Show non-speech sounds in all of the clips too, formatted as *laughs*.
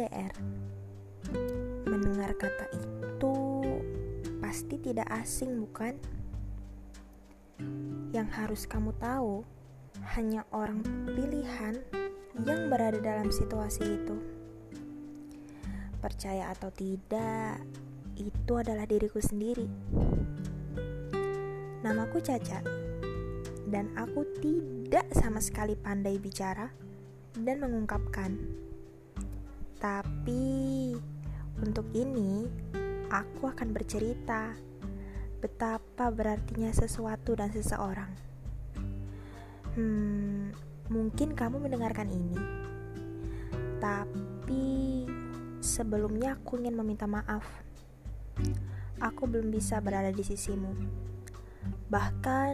LDR. Mendengar kata itu pasti tidak asing, bukan? Yang harus kamu tahu hanya orang pilihan yang berada dalam situasi itu. Percaya atau tidak, itu adalah diriku sendiri. Namaku Caca, dan aku tidak sama sekali pandai bicara dan mengungkapkan. Tapi untuk ini, aku akan bercerita betapa berartinya sesuatu dan seseorang. Hmm, mungkin kamu mendengarkan ini, tapi sebelumnya aku ingin meminta maaf. Aku belum bisa berada di sisimu, bahkan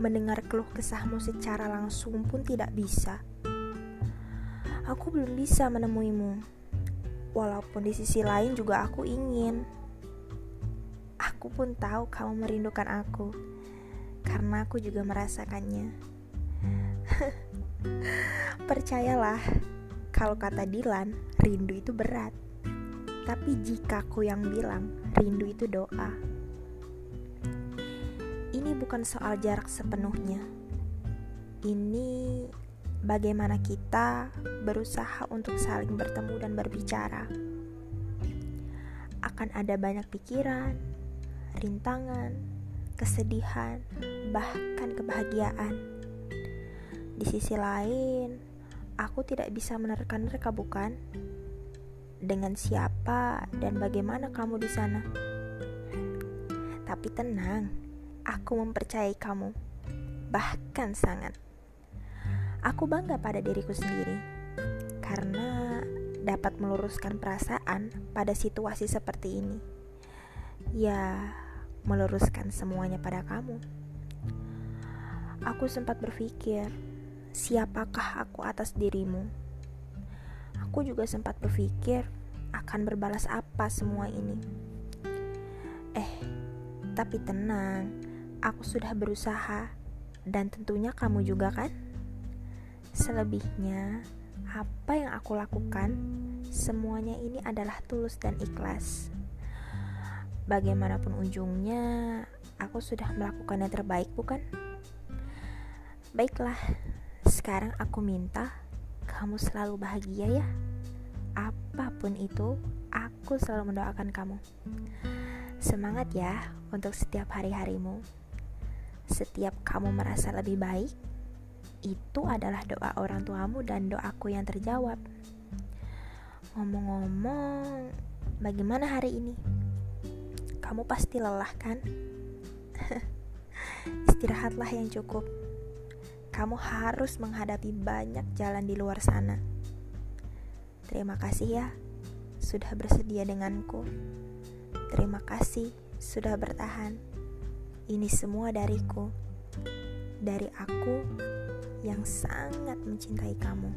mendengar keluh kesahmu secara langsung pun tidak bisa. Aku belum bisa menemuimu, walaupun di sisi lain juga aku ingin. Aku pun tahu kamu merindukan aku, karena aku juga merasakannya. *laughs* Percayalah, kalau kata Dilan, rindu itu berat. Tapi jika aku yang bilang, rindu itu doa. Ini bukan soal jarak sepenuhnya. Ini bagaimana kita berusaha untuk saling bertemu dan berbicara. Akan ada banyak pikiran, rintangan, kesedihan, bahkan kebahagiaan. Di sisi lain, aku tidak bisa menerka-nerka, bukan? Dengan siapa dan bagaimana kamu di sana? Tapi tenang, aku mempercayai kamu, bahkan sangat. Aku bangga pada diriku sendiri karena dapat meluruskan perasaan pada situasi seperti ini. Ya, meluruskan semuanya pada kamu. Aku sempat berpikir, siapakah aku atas dirimu? Aku juga sempat berpikir akan berbalas apa semua ini. Eh, tapi tenang, aku sudah berusaha dan tentunya kamu juga kan? Selebihnya, apa yang aku lakukan, semuanya ini adalah tulus dan ikhlas. Bagaimanapun ujungnya, aku sudah melakukan yang terbaik, bukan? Baiklah, sekarang aku minta kamu selalu bahagia ya. Apa pun itu, aku selalu mendoakan kamu. Semangat ya untuk setiap hari-harimu. Setiap kamu merasa lebih baik, itu adalah doa orang tuamu dan doaku yang terjawab. Ngomong-ngomong, bagaimana hari ini? Kamu pasti lelah kan? *laughs* Istirahatlah yang cukup. Kamu harus menghadapi banyak jalan di luar sana. Terima kasih ya sudah bersedia denganku. Terima kasih sudah bertahan. Ini semua dariku. Dari aku yang sangat mencintai kamu.